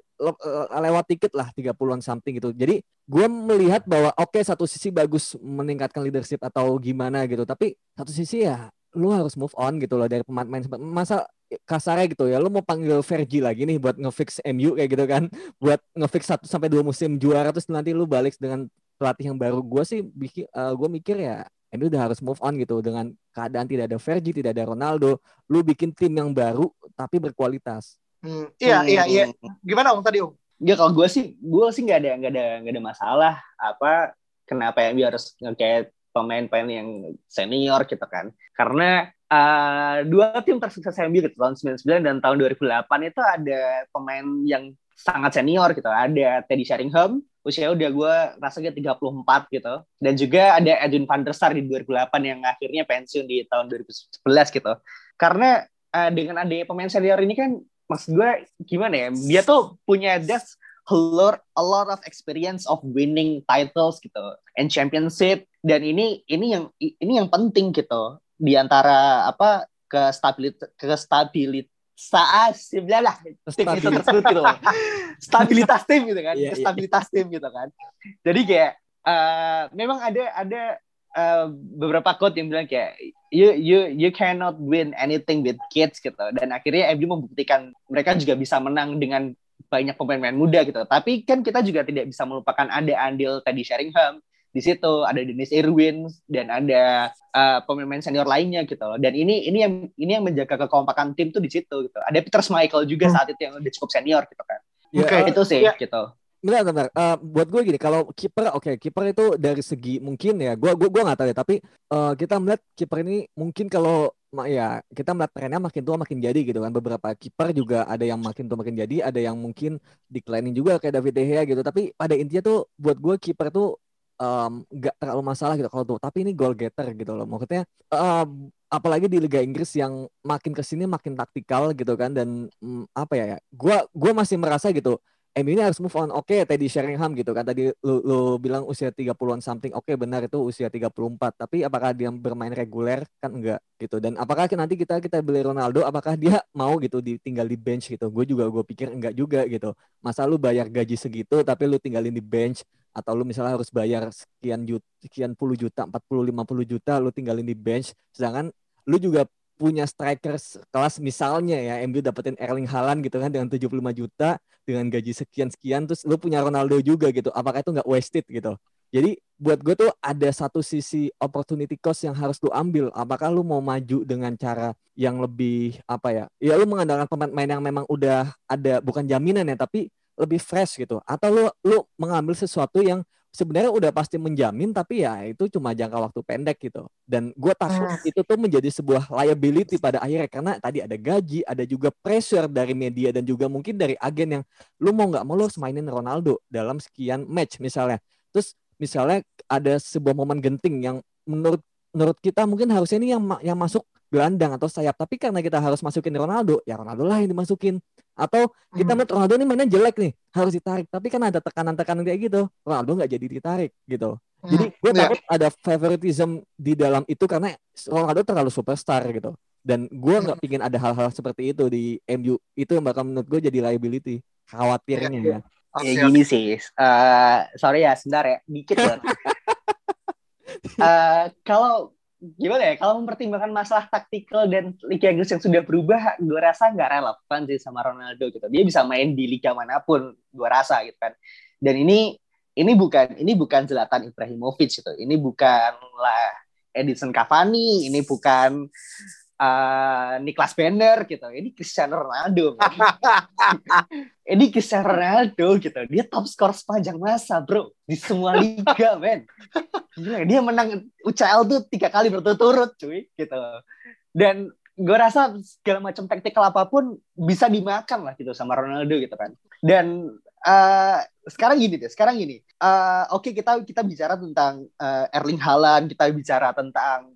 C: lewat tiket lah 30-an something gitu. Jadi gue melihat bahwa oke okay, satu sisi bagus meningkatkan leadership atau gimana gitu, tapi satu sisi ya lu harus move on gitu loh dari pemain-pemain. Masa kasarnya gitu ya lu mau panggil Fergie lagi nih buat ngefix MU kayak gitu kan buat ngefix satu sampai dua musim juara terus nanti lu balik dengan pelatih yang baru. Gue sih bikin uh, eh, gue mikir ya MU udah harus move on gitu dengan keadaan tidak ada Fergie tidak ada Ronaldo lu bikin tim yang baru tapi berkualitas.
A: Hmm, iya iya iya. Gimana om tadi om?
B: Ya kalau gue sih gue sih nggak ada nggak ada nggak ada masalah apa kenapa MU harus kayak pemain-pemain yang senior gitu kan. Karena uh, dua tim tersukses MU gitu tahun 99 dan tahun 2008 itu ada pemain yang sangat senior gitu. Ada Teddy Sheringham, usia udah gue rasanya 34 gitu. Dan juga ada Edwin van der Sar di 2008 yang akhirnya pensiun di tahun 2011 gitu. Karena uh, dengan adanya pemain senior ini kan maksud gue gimana ya, dia tuh punya das a lot, a lot of experience of winning titles gitu and championship dan ini ini yang ini yang penting gitu di antara apa ke stabilitas ke stabilitas saat lah tim itu tersebut gitu loh. stabilitas tim gitu kan yeah, iya. stabilitas yeah. tim gitu kan jadi kayak uh, memang ada ada uh, beberapa quote yang bilang kayak you you you cannot win anything with kids gitu dan akhirnya MU membuktikan mereka juga bisa menang dengan banyak pemain-pemain muda gitu tapi kan kita juga tidak bisa melupakan ada andil tadi Sheringham di situ ada Dennis Irwin dan ada uh, pemain-pemain senior lainnya gitu loh. Dan ini ini yang ini yang menjaga kekompakan tim tuh di situ gitu. Ada Peter Schmeichel juga hmm. saat itu yang udah cukup senior gitu kan.
C: Ya, Oke, okay.
B: itu sih ya. gitu.
C: Benar, benar. Uh, buat gue gini, kalau kiper, oke, okay, kiper itu dari segi mungkin ya, gue gue gue nggak tahu ya, tapi uh, kita melihat kiper ini mungkin kalau ya kita melihat trennya makin tua makin jadi gitu kan. Beberapa kiper juga ada yang makin tua makin jadi, ada yang mungkin declining juga kayak David De Gea gitu. Tapi pada intinya tuh buat gue kiper tuh um, terlalu masalah gitu kalau tuh tapi ini goal getter gitu loh maksudnya uh, apalagi di Liga Inggris yang makin ke sini makin taktikal gitu kan dan um, apa ya ya gue gua masih merasa gitu MU ini harus move on. Oke, okay, Teddy Sheringham gitu kan. Tadi lu, lu bilang usia 30-an something. Oke, okay, benar itu usia 34. Tapi apakah dia bermain reguler? Kan enggak gitu. Dan apakah nanti kita kita beli Ronaldo, apakah dia mau gitu ditinggal di bench gitu? Gue juga gue pikir enggak juga gitu. Masa lu bayar gaji segitu tapi lu tinggalin di bench atau lu misalnya harus bayar sekian juta, sekian puluh juta, 40 50 juta lu tinggalin di bench sedangkan lu juga punya strikers kelas misalnya ya MU dapetin Erling Haaland gitu kan dengan 75 juta dengan gaji sekian-sekian terus lu punya Ronaldo juga gitu apakah itu nggak wasted gitu? Jadi buat gue tuh ada satu sisi opportunity cost yang harus lu ambil. Apakah lu mau maju dengan cara yang lebih apa ya ya lu mengandalkan pemain yang memang udah ada bukan jaminan ya tapi lebih fresh gitu. Atau lu lu mengambil sesuatu yang sebenarnya udah pasti menjamin tapi ya itu cuma jangka waktu pendek gitu dan gue takut hmm. itu tuh menjadi sebuah liability pada akhirnya karena tadi ada gaji ada juga pressure dari media dan juga mungkin dari agen yang lu mau nggak mau lu harus mainin Ronaldo dalam sekian match misalnya terus misalnya ada sebuah momen genting yang menurut menurut kita mungkin harusnya ini yang yang masuk gelandang atau sayap. Tapi karena kita harus masukin Ronaldo ya Ronaldo lah yang dimasukin. Atau kita hmm. melihat Ronaldo ini mainnya jelek nih harus ditarik. Tapi kan ada tekanan-tekanan kayak gitu Ronaldo nggak jadi ditarik gitu. Hmm. jadi gue yeah. takut ada favoritism di dalam itu karena Ronaldo terlalu superstar gitu. Dan gue nggak hmm. pingin ada hal-hal seperti itu di MU itu yang bakal menurut gue jadi liability khawatirnya yeah.
B: ya. Ya gini sih. Uh, sorry ya sebentar ya. Dikit uh, kalau gimana ya kalau mempertimbangkan masalah taktikal dan Liga Inggris yang sudah berubah gue rasa nggak relevan sih sama Ronaldo gitu. Dia bisa main di liga mana pun gue rasa gitu kan. Dan ini ini bukan ini bukan Zlatan Ibrahimovic gitu. Ini bukanlah Edison Cavani ini bukan uh, Niklas Bender gitu. Ini Cristiano Ronaldo. ini Cristiano Ronaldo gitu. Dia top skor sepanjang masa, bro. Di semua liga, men. Gila, dia menang UCL tuh tiga kali berturut-turut, cuy. Gitu. Dan gue rasa segala macam taktikal apa pun bisa dimakan lah gitu sama Ronaldo gitu kan. Dan uh, sekarang gini deh, sekarang gini. Uh, Oke okay, kita kita bicara tentang uh, Erling Haaland, kita bicara tentang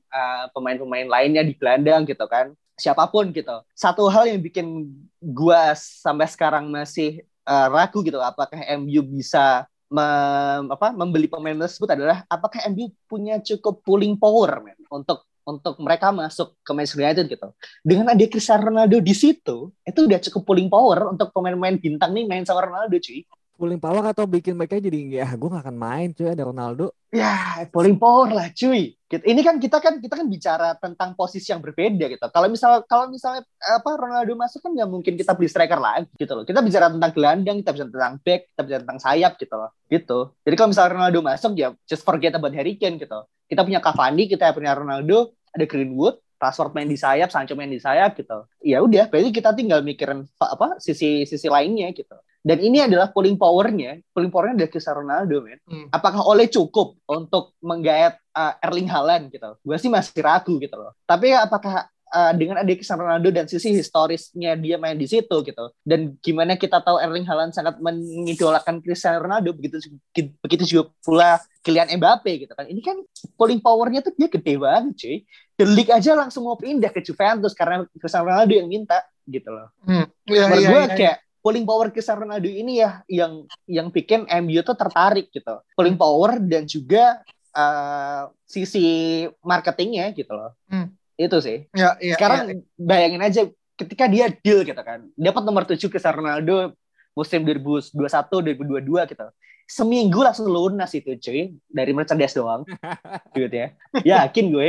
B: pemain-pemain uh, lainnya di gelandang gitu kan. Siapa pun gitu. Satu hal yang bikin gua sampai sekarang masih uh, ragu gitu, apakah MU bisa mem, apa, membeli pemain tersebut adalah apakah MU punya cukup pulling power man, untuk untuk mereka masuk ke Manchester United gitu. Dengan ada Cristiano Ronaldo di situ, itu udah cukup pulling power untuk pemain-pemain bintang nih main sama Ronaldo cuy.
C: Pulling power atau bikin mereka jadi ya gue gak akan main cuy ada Ronaldo.
B: Ya pulling power lah cuy. Ini kan kita kan kita kan bicara tentang posisi yang berbeda gitu. Kalau misal kalau misalnya apa Ronaldo masuk kan nggak mungkin kita beli striker lagi gitu loh. Kita bicara tentang gelandang, kita bicara tentang back, kita bicara tentang sayap gitu loh. Gitu. Jadi kalau misalnya Ronaldo masuk ya just forget about Harry Kane gitu. Kita punya Cavani, kita punya Ronaldo, ada Greenwood, Rashford main di sayap, Sancho main di sayap gitu. Ya udah, berarti kita tinggal mikirin apa sisi sisi lainnya gitu. Dan ini adalah pulling powernya, pulling powernya dari Cristiano Ronaldo, men. Hmm. Apakah oleh cukup untuk menggait uh, Erling Haaland gitu? Gue sih masih ragu gitu loh. Tapi apakah uh, dengan ada Cristiano Ronaldo dan sisi historisnya dia main di situ gitu. Dan gimana kita tahu Erling Haaland sangat mengidolakan Cristiano Ronaldo begitu begitu juga pula Kylian Mbappe gitu kan. Ini kan pulling powernya tuh dia gede banget cuy. The League aja langsung mau pindah ke Juventus karena Cristiano Ronaldo yang minta gitu loh. Hmm. Ya, Menurut ya, gue ya, kayak pulling power Cristiano Ronaldo ini ya yang yang bikin MU tuh tertarik gitu. Pulling power dan juga uh, sisi marketingnya gitu loh. Hmm itu sih. Ya, ya, Sekarang ya. bayangin aja ketika dia deal gitu kan. Dapat nomor 7 ke Ronaldo musim 2021 2022 gitu. Seminggu langsung lunas itu cuy dari merchandise doang. gitu ya. Yakin gue.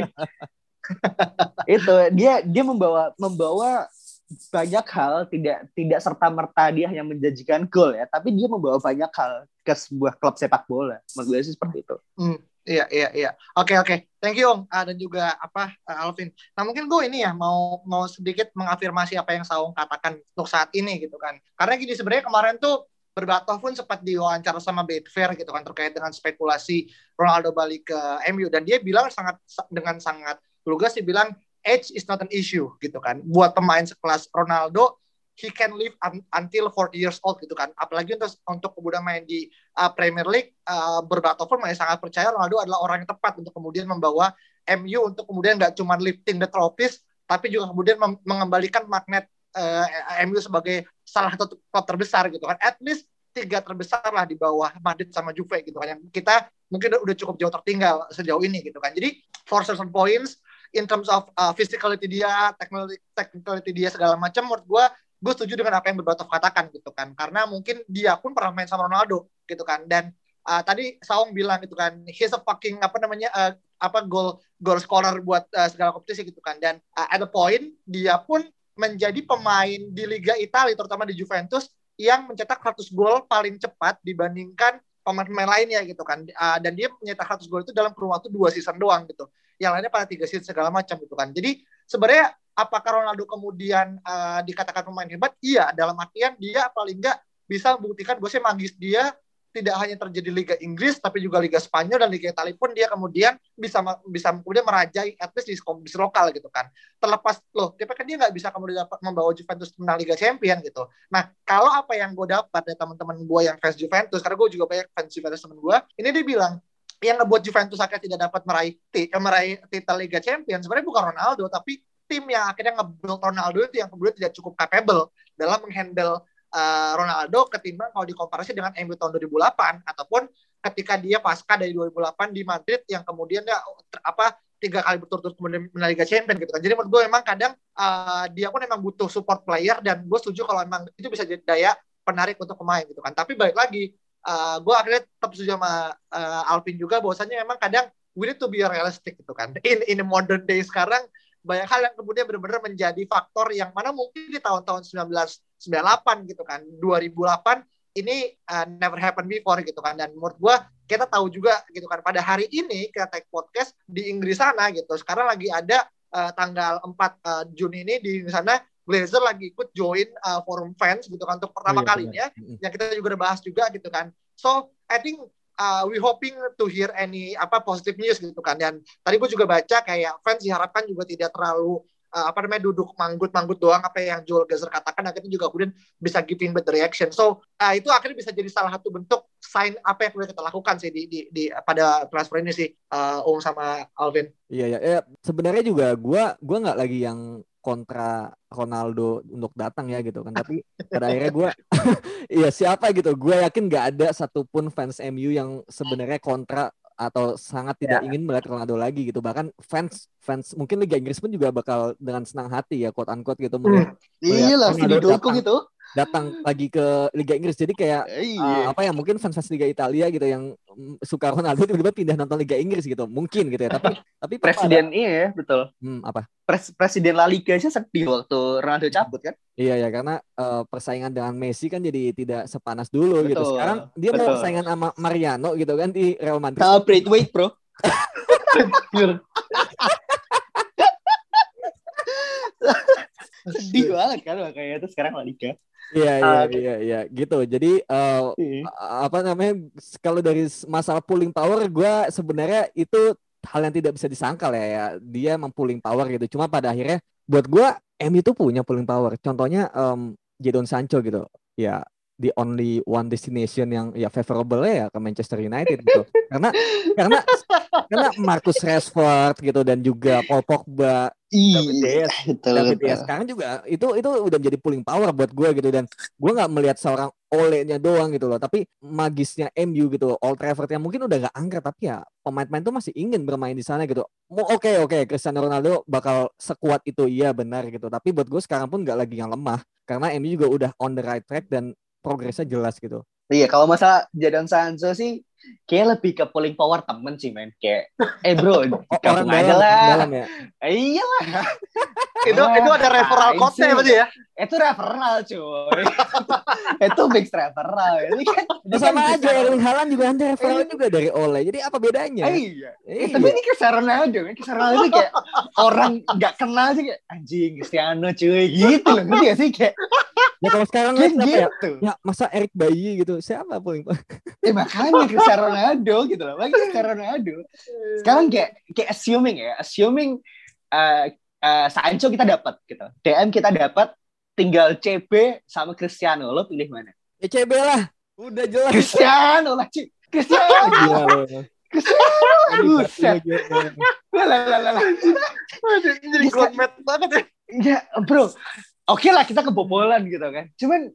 B: itu dia dia membawa membawa banyak hal tidak tidak serta merta dia hanya menjanjikan gol ya tapi dia membawa banyak hal ke sebuah klub sepak bola. Menurut gue sih seperti itu.
A: Hmm, iya iya iya. Oke oke. Thank you om. Uh, dan juga apa uh, Alvin. Nah mungkin gue ini ya mau mau sedikit mengafirmasi apa yang Saung katakan untuk saat ini gitu kan. Karena gini sebenarnya kemarin tuh Berbato pun sempat diwawancara sama Betfair gitu kan terkait dengan spekulasi Ronaldo balik ke MU dan dia bilang sangat dengan sangat lugas sih bilang age is not an issue gitu kan. Buat pemain sekelas Ronaldo, he can live un until 40 years old gitu kan. Apalagi untuk untuk kemudian main di uh, Premier League, uh, Berbato pun masih sangat percaya Ronaldo adalah orang yang tepat untuk kemudian membawa MU untuk kemudian nggak cuma lifting the trophies, tapi juga kemudian mengembalikan magnet uh, MU sebagai salah satu klub terbesar gitu kan. At least tiga terbesar lah di bawah Madrid sama Juve gitu kan. Yang kita mungkin udah cukup jauh tertinggal sejauh ini gitu kan. Jadi for certain points in terms of uh, physicality dia, technicality, technicality dia segala macam menurut gue gue setuju dengan apa yang Berbatov katakan gitu kan. Karena mungkin dia pun pernah main sama Ronaldo gitu kan. Dan uh, tadi Saung bilang gitu kan he's a fucking apa namanya uh, apa goal goal scorer buat uh, segala kompetisi gitu kan. Dan uh, at the point dia pun menjadi pemain di Liga Italia terutama di Juventus yang mencetak 100 gol paling cepat dibandingkan pemain-pemain lainnya gitu kan. Uh, dan dia mencetak 100 gol itu dalam kurun waktu dua season doang gitu yang lainnya pada tiga season segala macam gitu kan. Jadi sebenarnya apakah Ronaldo kemudian uh, dikatakan pemain hebat? Iya dalam artian dia paling enggak bisa membuktikan sih magis dia tidak hanya terjadi Liga Inggris tapi juga Liga Spanyol dan Liga Italia pun dia kemudian bisa bisa kemudian merajai at least di kompetisi lokal gitu kan. Terlepas loh tapi kan dia nggak bisa kemudian dapat membawa Juventus menang Liga Champion gitu. Nah kalau apa yang gue dapat dari teman-teman gue yang fans Juventus karena gue juga banyak fans Juventus teman gue ini dia bilang yang ngebuat Juventus akhirnya tidak dapat meraih eh, meraih titel Liga Champions sebenarnya bukan Ronaldo tapi tim yang akhirnya nge-build Ronaldo itu yang kemudian tidak cukup capable dalam menghandle uh, Ronaldo ketimbang kalau dikomparasi dengan MU tahun 2008 ataupun ketika dia pasca dari 2008 di Madrid yang kemudian ya apa tiga kali berturut-turut kemudian menang Liga Champions gitu kan. Jadi menurut gue memang kadang uh, dia pun memang butuh support player dan gue setuju kalau memang itu bisa jadi daya penarik untuk pemain gitu kan. Tapi balik lagi, uh, gue akhirnya tetap setuju sama uh, Alvin juga bahwasanya memang kadang we need to be realistic gitu kan. In in modern day sekarang banyak hal yang kemudian benar-benar menjadi faktor yang mana mungkin di tahun-tahun 1998 gitu kan. 2008 ini uh, never happen before gitu kan. Dan menurut gua kita tahu juga gitu kan pada hari ini kita take podcast di Inggris sana gitu. Sekarang lagi ada uh, tanggal 4 uh, Juni ini di sana Glazer lagi ikut join uh, forum fans gitu kan untuk pertama oh, iya, kalinya. yang kita juga udah bahas juga gitu kan. So I think uh, we hoping to hear any apa positive news gitu kan. Dan tadi gue juga baca kayak fans diharapkan juga tidak terlalu uh, apa namanya duduk manggut-manggut doang apa yang Joel Gazer katakan. Akhirnya juga kemudian bisa giving better reaction. So uh, itu akhirnya bisa jadi salah satu bentuk sign apa yang kemudian kita lakukan sih di di, di pada transfer ini sih uh, Om sama Alvin.
C: Iya iya ya, sebenarnya juga gue gue nggak lagi yang kontra Ronaldo untuk datang ya gitu kan. Tapi pada akhirnya gue iya siapa gitu? Gue yakin nggak ada satupun fans MU yang sebenarnya kontra atau sangat tidak yeah. ingin melihat Ronaldo lagi gitu. Bahkan fans fans mungkin Liga Inggris pun juga bakal dengan senang hati ya quote unquote gitu melihat,
B: hmm. iya lah dukung itu
C: datang lagi ke Liga Inggris. Jadi kayak uh, apa ya mungkin fans-fans Liga Italia gitu yang suka Ronaldo tiba-tiba pindah nonton Liga Inggris gitu. Mungkin gitu ya. Tapi tapi
B: presiden iya ya, betul.
C: Hmm, apa?
B: Pres presiden La Liga aja sedih waktu Ronaldo cabut kan?
C: Iya ya karena uh, persaingan dengan Messi kan jadi tidak sepanas dulu gitu. betul, gitu. Sekarang dia betul. mau persaingan sama Mariano gitu kan di Real Madrid.
B: Nah, weight, Bro. sedih banget kan makanya itu sekarang La Liga.
C: Iya iya uh, iya iya gitu. Jadi uh, apa namanya kalau dari masalah pulling power gue sebenarnya itu hal yang tidak bisa disangkal ya, ya. Dia mempulling power gitu. Cuma pada akhirnya buat gue M itu punya pulling power. Contohnya um, Jadon Sancho gitu. Ya the only one destination yang ya favorable ya ke Manchester United gitu. karena karena karena Marcus Rashford gitu dan juga Paul Pogba. David Diaz, David Diaz sekarang juga itu itu udah menjadi pulling power buat gue gitu dan gue nggak melihat seorang olehnya doang gitu loh. Tapi magisnya MU gitu Old Trafford yang mungkin udah gak angkat tapi ya pemain-pemain tuh masih ingin bermain di sana gitu. Oke okay, oke okay, Cristiano Ronaldo bakal sekuat itu iya benar gitu. Tapi buat gue sekarang pun gak lagi yang lemah karena MU juga udah on the right track dan progresnya jelas gitu.
B: Iya kalau masa Jadon Sancho sih kayak lebih ke pulling power temen sih men. Kayak eh bro gabung aja lah. dalam ya? eh, iyalah
A: itu oh, itu ada referral code-nya berarti ya
B: itu referral cuy. Itu big referral. Ini kan
C: ini sama kan aja Erling Haaland juga ada referral juga dari Ole jadi apa bedanya?
B: Eh, iya. Eh, tapi ini kisah Ronaldo kan kisah Ronaldo kayak orang nggak kenal sih kayak anjing Cristiano cuy. Gitu loh ngerti gak sih kayak?
C: Ya kalau sekarang kan gitu. ya, ya masa Erik Bayi gitu siapa paling
B: eh makanya Cristiano Ronaldo gitu loh. Lagi Cristiano Ronaldo sekarang kayak kayak assuming ya assuming uh, uh, Sancho kita dapat gitu. DM kita dapat tinggal CB sama Cristiano. Lo pilih mana?
C: Ya CB lah. Udah jelas.
B: Cristiano lah Ci. Cristiano. Cristiano. Buset. lah lah lah
A: jadi godmat banget ya.
B: Ya, bro, oke okay lah kita kebobolan gitu kan. Cuman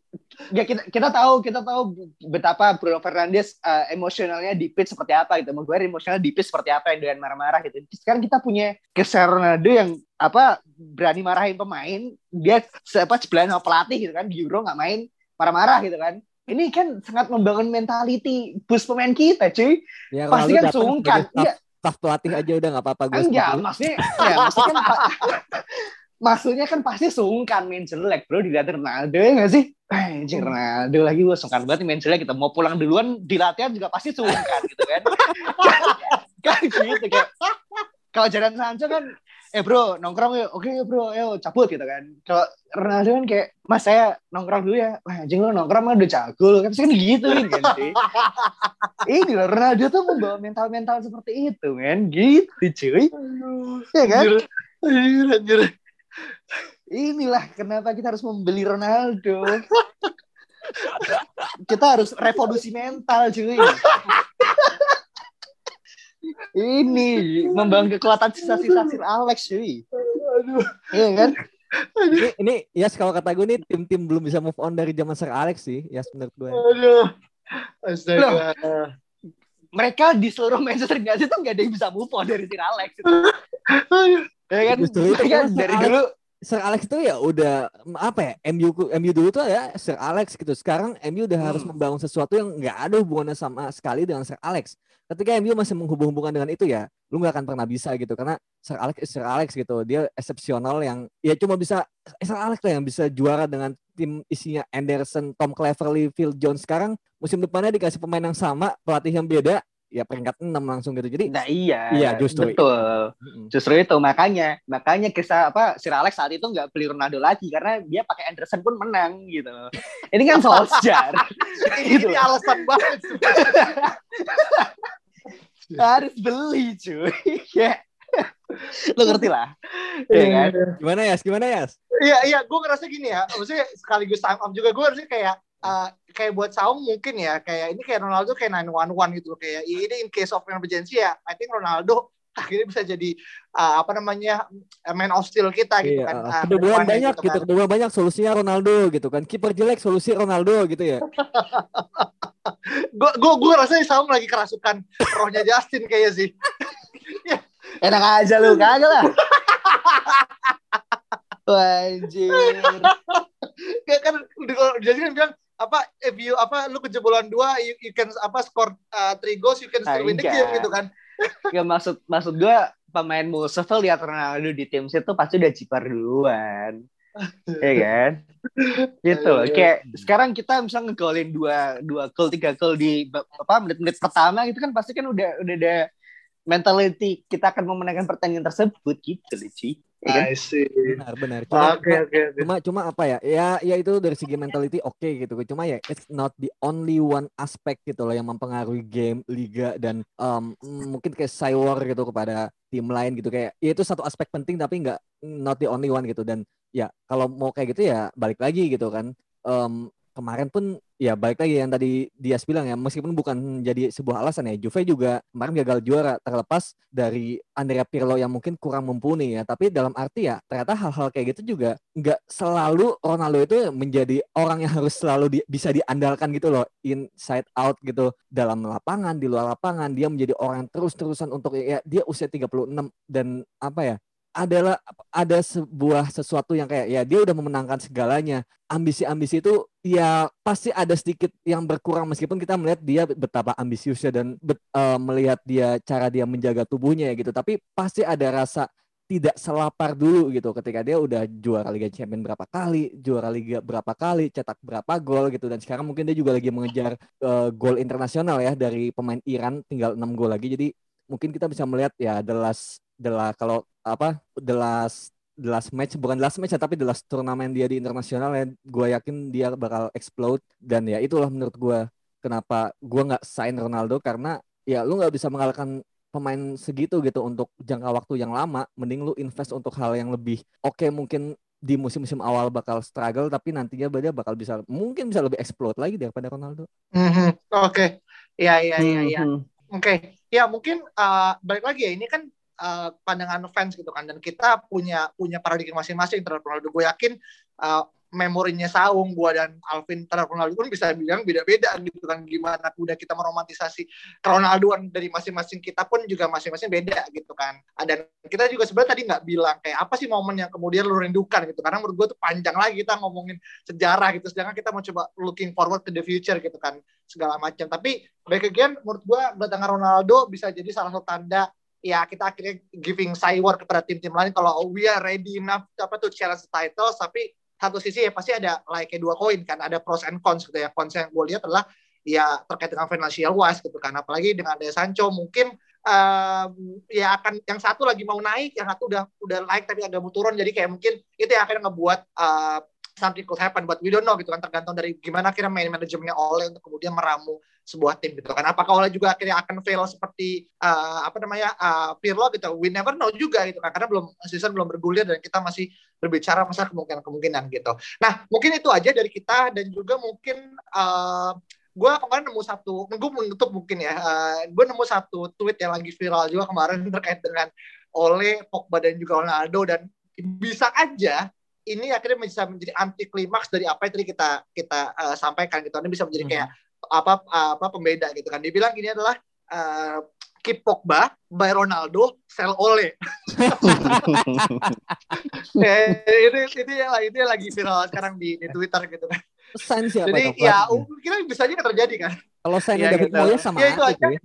B: ya kita kita tahu kita tahu betapa Bruno Fernandes uh, emosionalnya di pitch seperti apa gitu. Maguire emosional di pitch seperti apa yang dengan marah-marah gitu. Sekarang kita punya Cristiano Ronaldo yang apa berani marahin pemain, dia apa sebelahan sama pelatih gitu kan di Euro nggak main marah-marah gitu kan. Ini kan sangat membangun mentality bus pemain kita, cuy. Ya, Pasti kan sungkan. Iya.
C: Staff pelatih aja udah nggak apa-apa gue.
B: Enggak, maksudnya ya maksudnya kan maksudnya kan pasti sungkan main jelek bro dilihat Ronaldo ya gak sih? Eh, anjing Ronaldo lagi gue sungkan banget main jelek kita mau pulang duluan di latihan juga pasti sungkan gitu kan. Kan gitu kayak kalau jalan Sancho kan eh bro nongkrong yuk. Oke bro ayo cabut gitu kan. Kalau Ronaldo kan kayak mas saya nongkrong dulu ya. Wah anjing lo nongkrong mah udah jago lo kan kan gitu kan sih? Ini loh Ronaldo tuh membawa mental mental seperti itu men. Gitu cuy. Ya kan? Anjir, anjir Inilah kenapa kita harus membeli Ronaldo. kita harus revolusi mental, cuy. Ini membangun kekuatan sisa-sisa Sir Alex, cuy. Aduh. Iya kan?
C: Ini, ini ya yes, kalau kata gue nih tim-tim belum bisa move on dari zaman Sir Alex sih, ya yes, menurut gue.
B: Aduh. Astaga. Loh, mereka di seluruh Manchester United tuh gak ada yang bisa move on dari Sir Alex. ya kan? Justru itu kan dari dulu
C: Sir Alex itu ya udah apa ya MU MU dulu tuh ya Sir Alex gitu. Sekarang MU udah hmm. harus membangun sesuatu yang nggak ada hubungannya sama sekali dengan Sir Alex. Ketika MU masih menghubung-hubungkan dengan itu ya, lu nggak akan pernah bisa gitu karena Sir Alex Sir Alex gitu. Dia eksepsional yang ya cuma bisa Sir Alex lah yang bisa juara dengan tim isinya Anderson, Tom Cleverley, Phil Jones. Sekarang musim depannya dikasih pemain yang sama, pelatih yang beda, ya peringkat 6 langsung gitu. Jadi
B: Nah, iya. Iya, justru. Betul. Justru itu makanya makanya kisah apa Sir Alex saat itu nggak beli Ronaldo lagi karena dia pakai Anderson pun menang gitu. Ini kan Solskjaer.
A: gitu. Ini alasan banget.
B: Harus beli cuy. ya. Lo ngerti lah. ya kan?
C: Gimana ya? Gimana ya?
A: Iya, iya, gue ngerasa gini ya. Maksudnya sekaligus time up juga gue harusnya kayak uh, kayak buat Saung mungkin ya kayak ini kayak Ronaldo kayak 911 gitu loh kayak ini in case of emergency ya I think Ronaldo akhirnya bisa jadi uh, apa namanya main of steel kita gitu iya, kan. Uh,
C: banyak gitu, kan. kebobolan banyak solusinya Ronaldo gitu kan. Kiper jelek solusi Ronaldo gitu ya.
A: gue gue gue rasanya Saung lagi kerasukan rohnya Justin kayaknya sih.
B: Enak aja lu kagak lah. Wajir.
A: Kayak kan jadi kan bilang apa if you apa lu kejebolan dua you, you can apa score uh, three goals you can still win the game gitu kan.
B: Ya maksud maksud gue pemain Mustafa lihat Ronaldo di tim situ pasti udah cipar duluan. Ya kan? Gitu loh kayak sekarang kita bisa ngegolin dua dua gol tiga gol di apa menit-menit pertama gitu kan pasti kan udah udah ada mentality kita akan memenangkan pertandingan tersebut gitu loh Ci.
A: Ya kan? I see.
C: Benar benar. Cuma, okay, okay, okay. cuma cuma apa ya? Ya ya itu dari segi mentality oke okay, gitu. Cuma ya it's not the only one aspect gitu loh yang mempengaruhi game, liga dan um, mungkin kayak Cywar gitu kepada tim lain gitu kayak ya itu satu aspek penting tapi nggak not the only one gitu dan ya kalau mau kayak gitu ya balik lagi gitu kan. Um, kemarin pun ya balik lagi yang tadi dia bilang ya meskipun bukan jadi sebuah alasan ya Juve juga kemarin gagal juara terlepas dari Andrea Pirlo yang mungkin kurang mumpuni ya. Tapi dalam arti ya ternyata hal-hal kayak gitu juga nggak selalu Ronaldo itu menjadi orang yang harus selalu di, bisa diandalkan gitu loh inside out gitu. Dalam lapangan di luar lapangan dia menjadi orang terus-terusan untuk ya dia usia 36 dan apa ya adalah ada sebuah sesuatu yang kayak ya dia udah memenangkan segalanya. Ambisi-ambisi itu ya pasti ada sedikit yang berkurang meskipun kita melihat dia betapa ambisiusnya dan bet, uh, melihat dia cara dia menjaga tubuhnya ya gitu. Tapi pasti ada rasa tidak selapar dulu gitu ketika dia udah juara Liga Champions berapa kali, juara Liga berapa kali, cetak berapa gol gitu dan sekarang mungkin dia juga lagi mengejar uh, gol internasional ya dari pemain Iran tinggal 6 gol lagi. Jadi mungkin kita bisa melihat ya the last the last, kalau apa the last the last match bukan the last match ya, tapi the last turnamen dia di internasional ya gue yakin dia bakal explode dan ya itulah menurut gue kenapa gue nggak sign Ronaldo karena ya lu nggak bisa mengalahkan pemain segitu gitu untuk jangka waktu yang lama, mending lu invest untuk hal yang lebih oke okay, mungkin di musim-musim awal bakal struggle tapi nantinya dia bakal bisa mungkin bisa lebih explode lagi daripada Ronaldo.
A: Mm -hmm. Oke, okay. ya ya ya ya. Mm -hmm. Oke, okay. ya mungkin uh, balik lagi ya ini kan uh, pandangan fans gitu kan dan kita punya punya paradigma masing-masing terhadap Ronaldo. Gue yakin uh, memorinya Saung, gua dan Alvin terhadap Ronaldo pun bisa bilang beda-beda gitu kan gimana udah kita meromantisasi Ronaldo dari masing-masing kita pun juga masing-masing beda gitu kan. Dan kita juga sebenarnya tadi nggak bilang kayak apa sih momen yang kemudian lu rindukan gitu karena menurut gua tuh panjang lagi kita ngomongin sejarah gitu sedangkan kita mau coba looking forward to the future gitu kan segala macam. Tapi back again menurut gua kedatangan Ronaldo bisa jadi salah satu tanda ya kita akhirnya giving cyber kepada tim-tim lain kalau we are ready enough apa tuh challenge the titles. Tapi satu sisi ya pasti ada like kayak dua koin kan ada pros and cons gitu ya. Cons yang gue lihat adalah ya terkait dengan financial wise gitu kan. Apalagi dengan ada Sancho mungkin uh, ya akan yang satu lagi mau naik yang satu udah udah naik tapi agak mau turun. Jadi kayak mungkin itu yang akhirnya ngebuat uh, something could happen but we don't know gitu kan tergantung dari gimana akhirnya main manajemennya oleh untuk kemudian meramu sebuah tim gitu kan. Apakah Ole juga akhirnya akan fail seperti uh, apa namanya uh, Pirlo gitu. We never know juga gitu kan karena belum season belum bergulir dan kita masih berbicara masalah kemungkinan-kemungkinan gitu. Nah, mungkin itu aja dari kita dan juga mungkin uh, gue kemarin nemu satu, gue menutup mungkin ya, uh, gue nemu satu tweet yang lagi viral juga kemarin terkait dengan Ole, Pogba dan juga Ronaldo dan bisa aja ini akhirnya bisa menjadi anti klimaks dari apa yang tadi kita kita uh, sampaikan gitu. Ini bisa menjadi kayak hmm apa apa pembeda gitu kan. Dibilang ini adalah uh, keep Pogba by Ronaldo, sell Ole. eh, itu itu yang itu yang lagi viral sekarang di, di Twitter gitu kan.
C: Sign siapa
A: Jadi ya kira bisa aja terjadi kan.
C: Kalau saya ya, David gitu. Moyes sama ya, itu aja. Ya.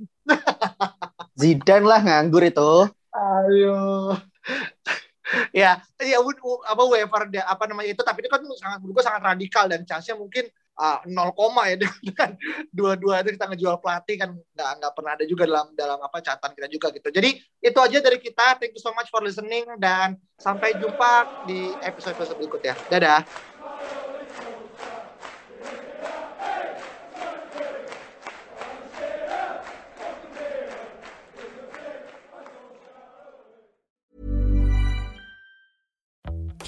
B: Zidane lah nganggur itu.
A: Ayo. Ya, ya apa whoever apa namanya itu tapi itu kan sangat menurut sangat radikal dan chance-nya mungkin uh, nol koma ya dengan dua-dua itu kita ngejual pelatih kan nggak nggak pernah ada juga dalam dalam apa catatan kita juga gitu. Jadi itu aja dari kita. Thank you so much for listening dan sampai jumpa di episode-episode berikutnya. Dadah.